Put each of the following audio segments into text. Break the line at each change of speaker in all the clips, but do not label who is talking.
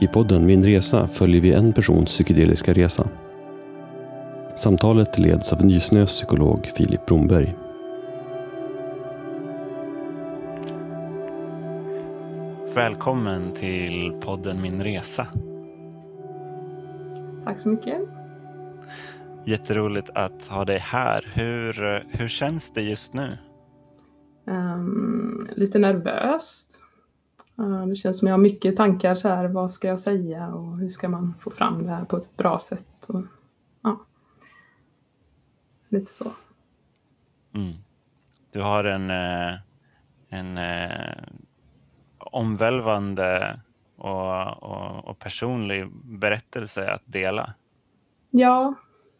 I podden Min Resa följer vi en persons psykedeliska resa. Samtalet leds av Nysnös psykolog Filip Bromberg.
Välkommen till podden Min Resa.
Tack så mycket.
Jätteroligt att ha dig här. Hur, hur känns det just nu?
Um, lite nervöst. Det känns som jag har mycket tankar så här. Vad ska jag säga och hur ska man få fram det här på ett bra sätt? Och, ja. Lite så.
Mm. Du har en, eh, en eh, omvälvande och, och, och personlig berättelse att dela.
Ja,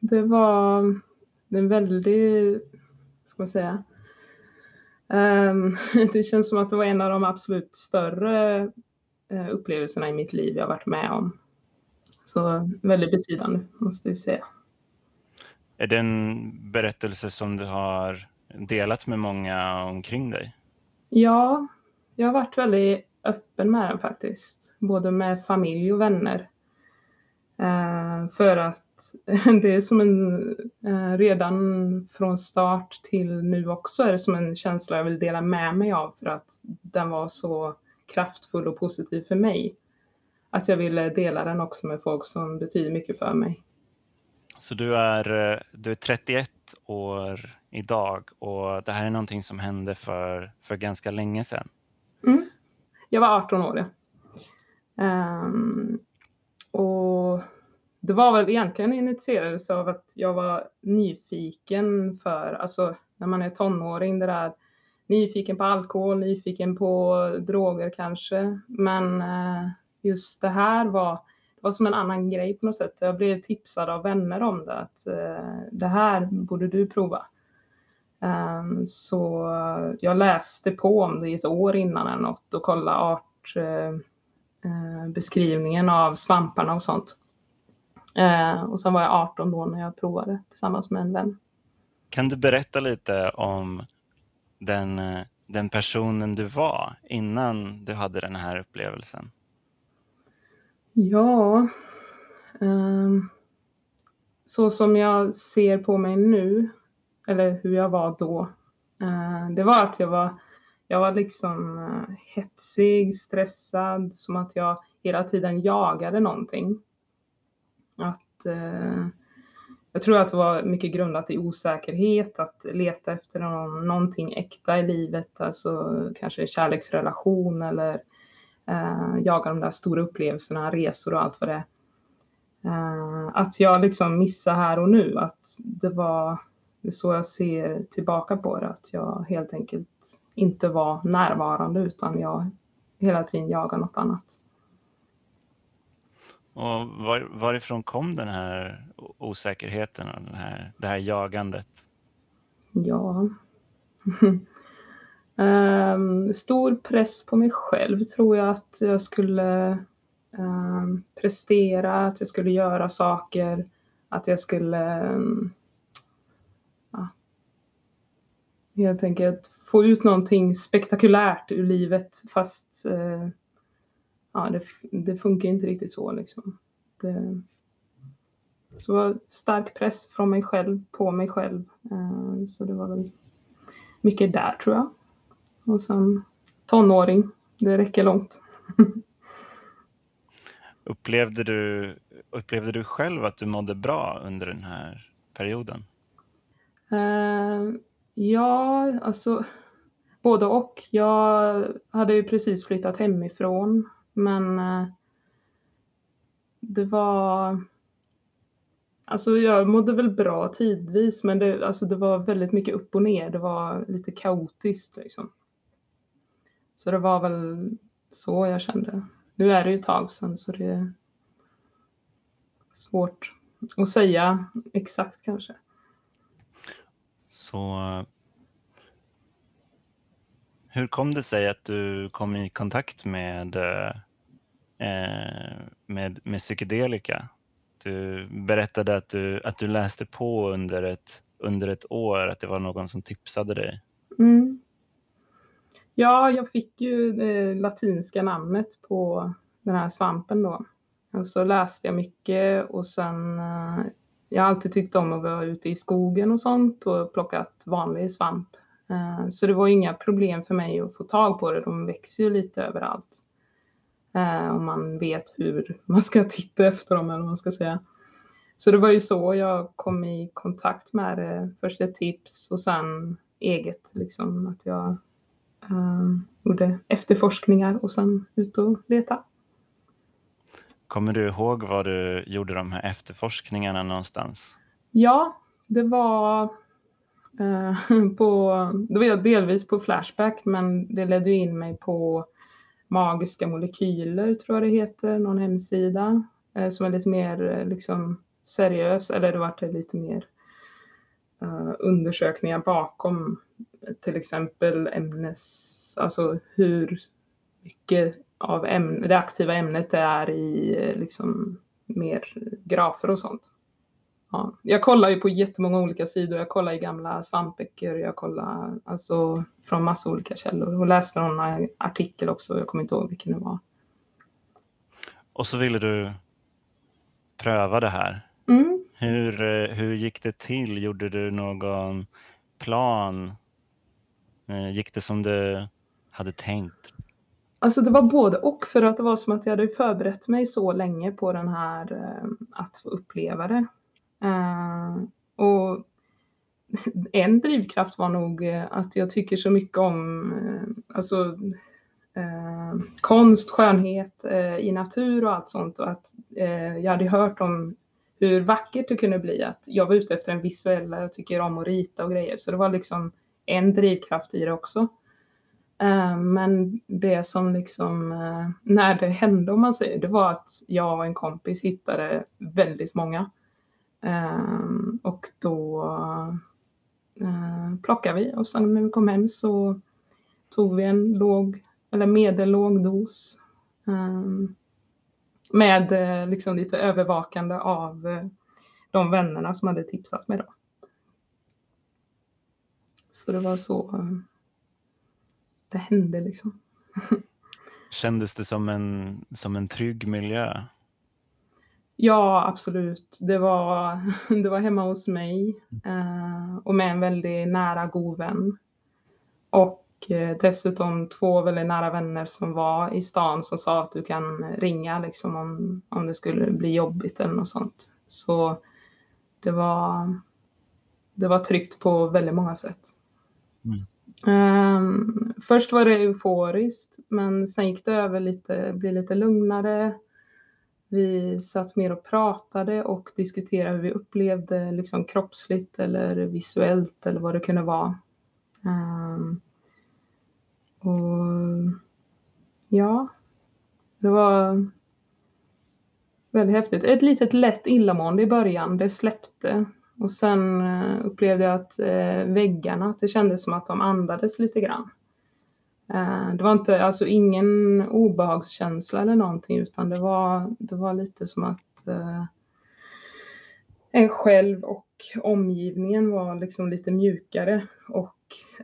det var en väldigt, ska man säga, det känns som att det var en av de absolut större uh, upplevelserna i mitt liv jag varit med om. Så väldigt betydande, måste jag säga.
Är det en berättelse som du har delat med många omkring dig?
Ja, jag har varit väldigt öppen med den faktiskt, både med familj och vänner. Uh, för att det är som en, uh, redan från start till nu också är det som en känsla jag vill dela med mig av för att den var så kraftfull och positiv för mig. Att jag ville dela den också med folk som betyder mycket för mig.
Så du är, eh, du är 31 år idag och det här är någonting som hände för, för ganska länge sedan?
Mm. Jag var 18 år, ja. Um, och det var väl egentligen initierades av att jag var nyfiken för, alltså när man är tonåring, det där nyfiken på alkohol, nyfiken på droger kanske. Men eh, just det här var, det var som en annan grej på något sätt. Jag blev tipsad av vänner om det, att eh, det här borde du prova. Um, så jag läste på om det i ett år innan eller något och kollade artbeskrivningen eh, av svamparna och sånt. Uh, och sen var jag 18 då när jag provade tillsammans med en vän.
Kan du berätta lite om den, den personen du var innan du hade den här upplevelsen?
Ja, um, så som jag ser på mig nu eller hur jag var då. Eh, det var att jag var, jag var liksom eh, hetsig, stressad, som att jag hela tiden jagade någonting. Att, eh, jag tror att det var mycket grundat i osäkerhet, att leta efter någon, någonting äkta i livet, alltså kanske kärleksrelation eller eh, jaga de där stora upplevelserna, resor och allt vad det är. Eh, att jag liksom missar här och nu, att det var det är så jag ser tillbaka på det, att jag helt enkelt inte var närvarande utan jag hela tiden jagar något annat.
Och var, varifrån kom den här osäkerheten och den här, det här jagandet?
Ja, um, stor press på mig själv tror jag att jag skulle um, prestera, att jag skulle göra saker, att jag skulle um, helt enkelt få ut någonting spektakulärt ur livet fast uh, ja, det, det, funkar inte riktigt så liksom. Det, så det var stark press från mig själv på mig själv. Eh, så det var väl mycket där tror jag. Och sen tonåring, det räcker långt.
upplevde, du, upplevde du själv att du mådde bra under den här perioden?
Uh, Ja, alltså både och. Jag hade ju precis flyttat hemifrån, men eh, det var... Alltså jag mådde väl bra tidvis, men det, alltså det var väldigt mycket upp och ner. Det var lite kaotiskt liksom. Så det var väl så jag kände. Nu är det ju ett tag sedan, så det är svårt att säga exakt kanske.
Så eh, hur kom det sig att du kom i kontakt med, eh, Eh, med, med psykedelika? Du berättade att du, att du läste på under ett, under ett år, att det var någon som tipsade dig.
Mm. Ja, jag fick ju det latinska namnet på den här svampen då. Och så läste jag mycket och sen eh, jag har alltid tyckt om att vara ute i skogen och sånt och plockat vanlig svamp. Så det var inga problem för mig att få tag på det. De växer ju lite överallt. Eh, om man vet hur man ska titta efter dem eller vad man ska säga. Så det var ju så jag kom i kontakt med det. Först ett tips och sen eget, liksom att jag um, gjorde efterforskningar och sen ut och leta.
Kommer du ihåg var du gjorde de här efterforskningarna någonstans?
Ja, det var uh, på, det var jag delvis på Flashback, men det ledde in mig på Magiska molekyler, tror jag det heter, någon hemsida eh, som är lite mer eh, liksom seriös, eller det vart lite mer uh, undersökningar bakom till exempel ämnes, alltså hur mycket av ämne, det aktiva ämnet det är i liksom mer grafer och sånt. Ja. Jag kollar ju på jättemånga olika sidor. Jag kollar i gamla svampböcker, jag kollar alltså från massa olika källor och läste någon artikel också. Jag kommer inte ihåg vilken det var.
Och så ville du pröva det här.
Mm.
Hur, eh, hur gick det till? Gjorde du någon plan? Eh, gick det som du hade tänkt?
Alltså det var både och för att det var som att jag hade förberett mig så länge på den här eh, att få uppleva det. Eh, och en drivkraft var nog eh, att jag tycker så mycket om eh, alltså, konst, skönhet i natur och allt sånt och att jag hade hört om hur vackert det kunde bli. Att jag var ute efter en visuell, jag tycker om att rita och grejer. Så det var liksom en drivkraft i det också. Men det som liksom, när det hände om man säger, det var att jag och en kompis hittade väldigt många. Ehm, och då eh, plockade vi och sen när vi kom hem så tog vi en låg, eller medellåg dos. Ehm, med eh, liksom lite övervakande av eh, de vännerna som hade tipsat mig då. Så det var så eh, det hände liksom.
Kändes det som en, som en trygg miljö?
Ja, absolut. Det var, det var hemma hos mig eh, och med en väldigt nära god vän. Och Eh, dessutom två väldigt nära vänner som var i stan som sa att du kan ringa liksom om, om det skulle bli jobbigt eller något sånt. Så det var, det var tryggt på väldigt många sätt. Mm. Um, först var det euforiskt, men sen gick det över lite, blev lite lugnare. Vi satt mer och pratade och diskuterade hur vi upplevde liksom kroppsligt eller visuellt eller vad det kunde vara. Um, och ja, det var väldigt häftigt. Ett litet lätt illamående i början, det släppte. Och sen eh, upplevde jag att eh, väggarna, att det kändes som att de andades lite grann. Eh, det var inte, alltså ingen obehagskänsla eller någonting, utan det var, det var lite som att eh, en själv och omgivningen var liksom lite mjukare och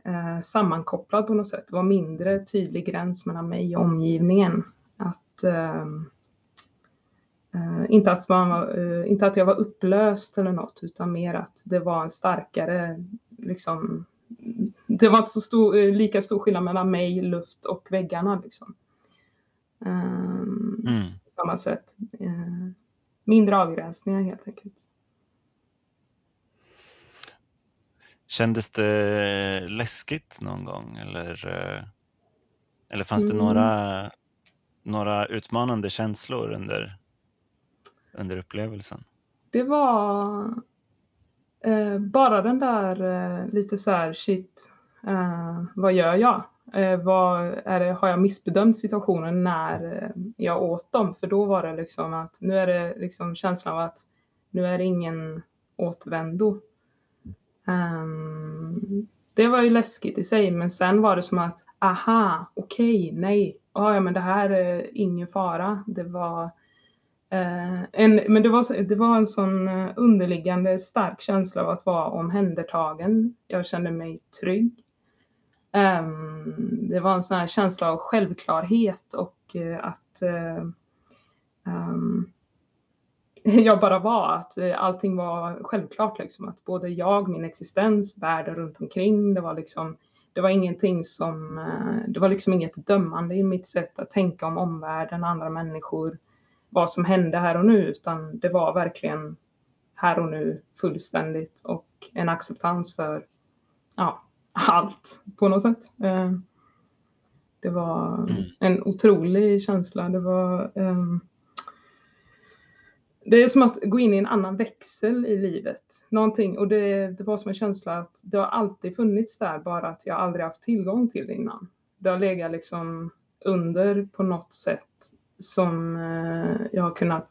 eh, sammankopplad på något sätt. Det var mindre tydlig gräns mellan mig och omgivningen. Att, eh, eh, inte, att man var, eh, inte att jag var upplöst eller något, utan mer att det var en starkare, liksom, det var inte så stor, eh, lika stor skillnad mellan mig, luft och väggarna. Liksom. Ehm, mm. På samma sätt. Eh, mindre avgränsningar helt enkelt.
Kändes det läskigt någon gång eller, eh, eller fanns det några, mm. några utmanande känslor under, under upplevelsen?
Det var eh, bara den där eh, lite så här shit, eh, vad gör jag? Eh, vad är det, har jag missbedömt situationen när eh, jag åt dem? För då var det liksom att nu är det liksom känslan av att nu är det ingen återvändo Um, det var ju läskigt i sig, men sen var det som att aha, okej, okay, nej, ah, ja, men det här är ingen fara. Det var Eh, en, men det var, det var en sån eh, underliggande stark känsla av att vara omhändertagen. Jag kände mig trygg. Um, det var en sån här känsla av självklarhet och uh, att uh, um, jag bara var, att allting var självklart liksom, att både jag, min existens, världen runt omkring, det var liksom, det var ingenting som, det var liksom inget dömande i mitt sätt att tänka om omvärlden, andra människor, vad som hände här och nu, utan det var verkligen här och nu fullständigt och en acceptans för ja, allt på något sätt. Eh, det var mm. en otrolig känsla. Det var um, det är som att gå in i en annan växel i livet. Någonting, och det, det var som en känsla att det har alltid funnits där, bara att jag aldrig haft tillgång till det innan. Det har legat liksom under på något sätt som eh, jag har kunnat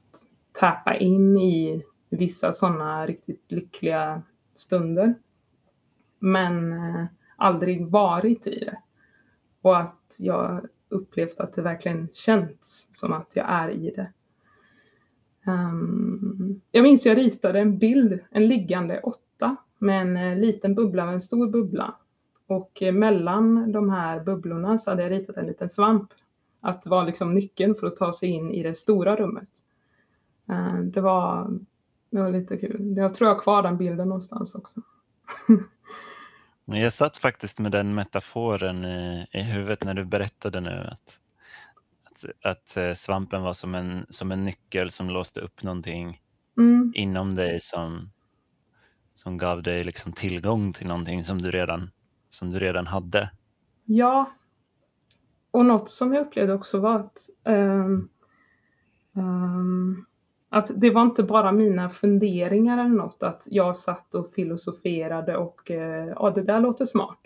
tappa in i vissa sådana riktigt lyckliga stunder. Men eh, aldrig varit i det. Och att jag upplevt att det verkligen känns som att jag är i det. Um, jag minns jag ritade en bild, en liggande åtta med en eh, liten bubbla och en stor bubbla. Och mellan de här bubblorna så hade jag ritat en liten svamp. Att vara liksom nyckeln för att ta sig in i det stora rummet. Uh, det, var, det var lite kul. Jag tror jag har kvar den bilden någonstans också.
Jag satt faktiskt med den metaforen i, i huvudet när du berättade nu. Att att, att eh, svampen var som en, som en nyckel som låste upp någonting mm. inom dig som, som gav dig liksom tillgång till någonting som du, redan, som du redan hade.
Ja, och något som jag upplevde också var att, um, um, att det var inte bara mina funderingar eller något, att jag satt och filosoferade och uh, ja, det där låter smart.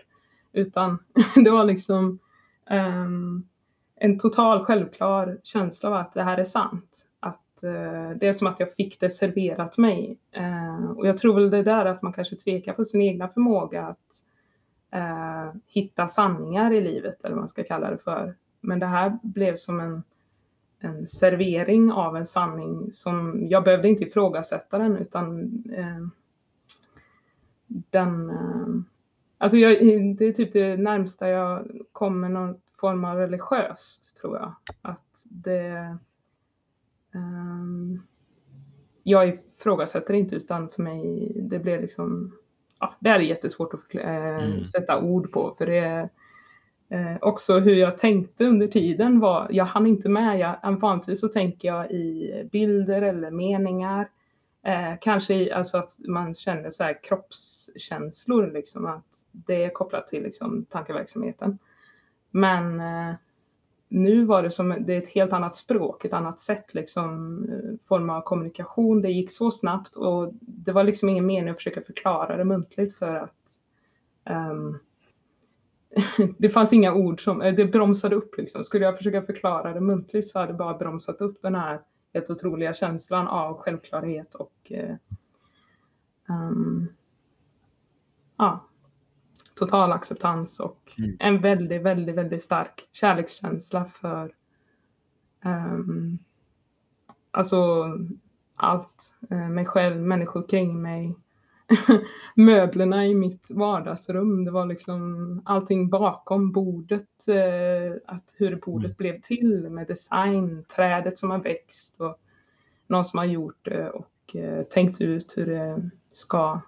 Utan det var liksom um, en total självklar känsla av att det här är sant. Att uh, det är som att jag fick det serverat mig. Uh, och jag tror väl det där att man kanske tvekar på sin egna förmåga att eh, hitta sanningar i livet, eller vad man ska kalla det för. Men det här blev som en, en servering av en sanning som jag behövde inte ifrågasätta den utan eh, den eh, Alltså jag, det är typ det närmsta jag kommer någon form av religiöst, tror jag. Att det... Um, jag ifrågasätter inte, utan för mig, det blev liksom... Ja, det är jättesvårt att äh, mm. sätta ord på, för det är eh, också hur jag tänkte under tiden var, jag hann inte med, jag, vanligtvis så tänker jag i bilder eller meningar. Eh, kanske i, alltså att man känner så här kroppskänslor, liksom, att det är kopplat till liksom, tankeverksamheten. Men eh, nu var det som det är ett helt annat språk, ett annat sätt liksom, eh, form av kommunikation. Det gick så snabbt och det var liksom ingen mening att försöka förklara det muntligt för att um, det fanns inga ord som, eh, det bromsade upp liksom. Skulle jag försöka förklara det muntligt så hade det bara bromsat upp den här helt otroliga känslan av självklarhet och um, ja, total acceptans och mm. en väldigt, väldigt, väldigt stark kärlekskänsla för um, alltså allt. Uh, mig själv, människor kring mig, möblerna i mitt vardagsrum. Det var liksom allting bakom bordet, uh, att hur bordet mm. blev till med design, trädet som har växt och någon som har gjort det och uh, tänkt ut hur det ska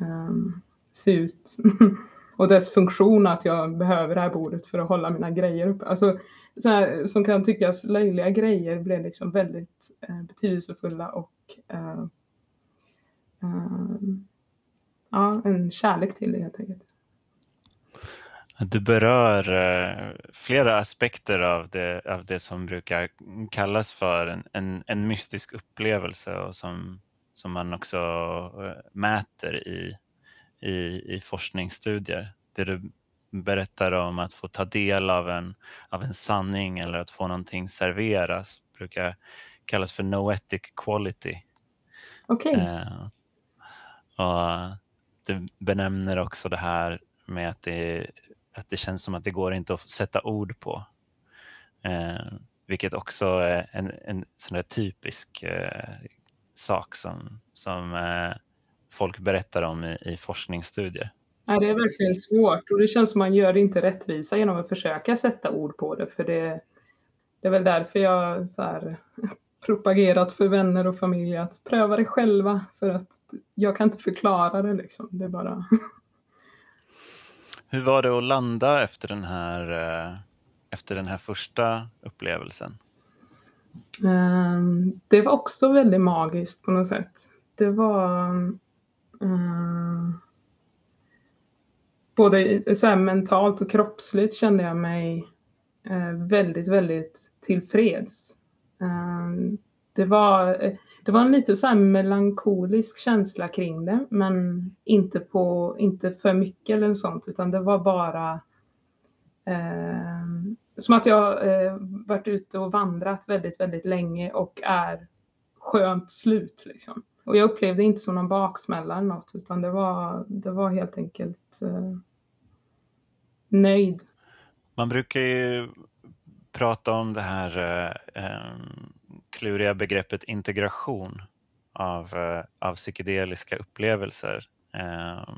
um, se ut. och dess funktion att jag behöver det här bordet för att hålla mina grejer uppe. Alltså, så här, som kan tyckas löjliga grejer blev liksom väldigt eh, betydelsefulla och eh, eh, ja, en kärlek till det helt enkelt.
Du berör eh, flera aspekter av det, av det som brukar kallas för en, en, en mystisk upplevelse och som, som man också eh, mäter i i, i forskningsstudier. Det du berättar om att få ta del av en, av en sanning eller att få någonting serveras brukar kallas för noetic quality.
Okej. Okay. Eh,
och du benämner också det här med att det, att det känns som att det går inte att sätta ord på. Eh, vilket också är en, en sån där typisk eh, sak som, som eh, folk berättar om i, i forskningsstudier.
Ja, det är verkligen svårt och det känns som man gör det inte rättvisa genom att försöka sätta ord på det. För det det är väl därför jag så här, propagerat för vänner och familj att pröva det själva för att jag kan inte förklara det liksom. Det bara...
Hur var det att landa efter den här, eh, efter den här första upplevelsen?
Um, det var också väldigt magiskt på något sätt. Det var Eh, både så här, mentalt och kroppsligt kände jag mig eh, väldigt, väldigt tillfreds. Eh, det var, det var en lite så här melankolisk känsla kring det, men inte, på, inte för mycket eller sånt, utan det var bara eh, som att jag eh, varit ute och vandrat väldigt, väldigt länge och är skönt slut. Liksom. Och jag upplevde inte som någon baksmälla eller något, utan det var, det var helt enkelt eh, nöjd.
Man brukar ju prata om det här eh, kluriga begreppet integration av, eh, av psykedeliska upplevelser. Eh,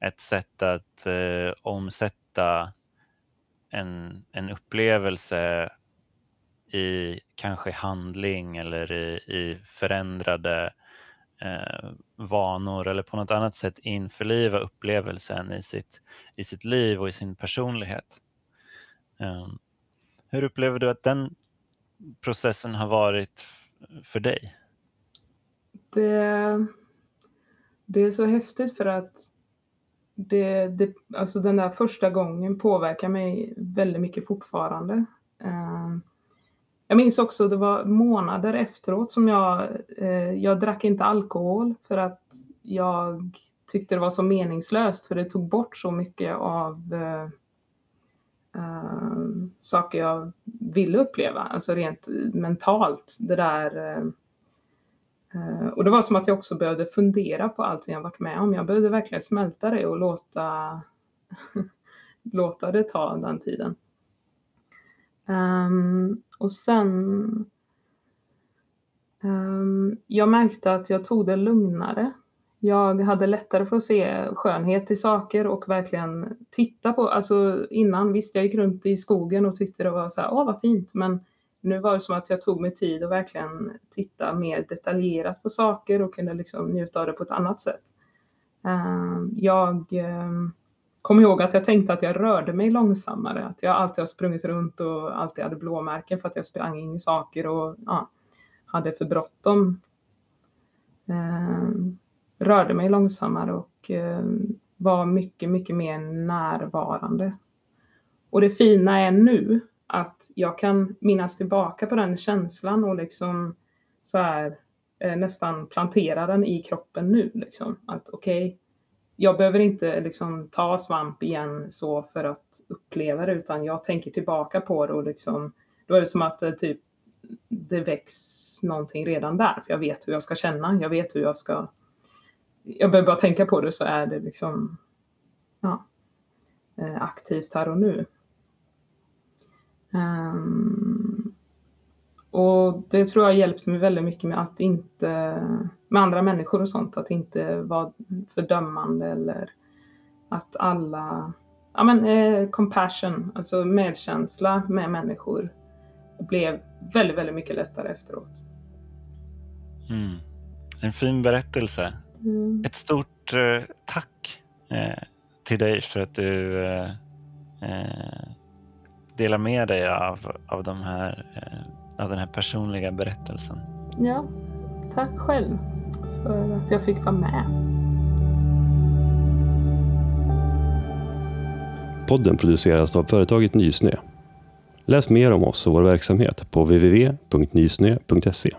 ett sätt att eh, omsätta en, en upplevelse i kanske handling eller i, i förändrade eh, vanor eller på något annat sätt införliva upplevelsen i sitt, i sitt liv och i sin personlighet. Eh, hur upplever du att den processen har varit för dig?
Det, det är så häftigt för att det, det, alltså den där första gången påverkar mig väldigt mycket fortfarande. Eh, jag minns också, det var månader efteråt som jag, eh, jag drack inte alkohol för att jag tyckte det var så meningslöst för det tog bort så mycket av eh, eh, saker jag ville uppleva, alltså rent mentalt. Det där eh, eh, och det var som att jag också behövde fundera på allt jag varit med om. Jag behövde verkligen smälta det och låta, låta det ta den tiden. Um, och sen um, jag märkte att jag tog det lugnare jag hade lättare för att se skönhet i saker och verkligen titta på, alltså innan visst jag gick runt i skogen och tyckte det var så här, åh vad fint, men nu var det som att jag tog mig tid att verkligen titta mer detaljerat på saker och kunde liksom njuta av det på ett annat sätt. Ehm, jag ehm, kom ihåg att jag tänkte att jag rörde mig långsammare, att jag alltid har sprungit runt och alltid hade blåmärken för att jag sprang in i saker och ja, hade för bråttom. Eh, rörde mig långsammare och eh, var mycket, mycket mer närvarande. Och det fina är nu att jag kan minnas tillbaka på den känslan och liksom så här eh, nästan plantera den i kroppen nu. Liksom. Att okej, okay, jag behöver inte liksom ta svamp igen så för att uppleva det utan jag tänker tillbaka på det och liksom då är det som att det, typ det väcks någonting redan där för jag vet hur jag ska känna, jag vet hur jag ska jag behöver bara tänka på det så är det liksom ja, eh, aktivt här och nu. Um, och det tror jag hjälpt mig väldigt mycket med att inte, med andra människor och sånt, att inte vara fördömande eller att alla, ja men eh, compassion, alltså medkänsla med människor blev väldigt, väldigt mycket lättare efteråt.
Mm. En fin berättelse. Mm. Ett stort eh, tack eh, till dig för att du eh, eh delar med dig av, av, de här, eh, av den här personliga berättelsen.
Ja, tack själv för att jag fick vara med.
Podden produceras av företaget Nysnö. Läs mer om oss och vår verksamhet på www.nysnö.se.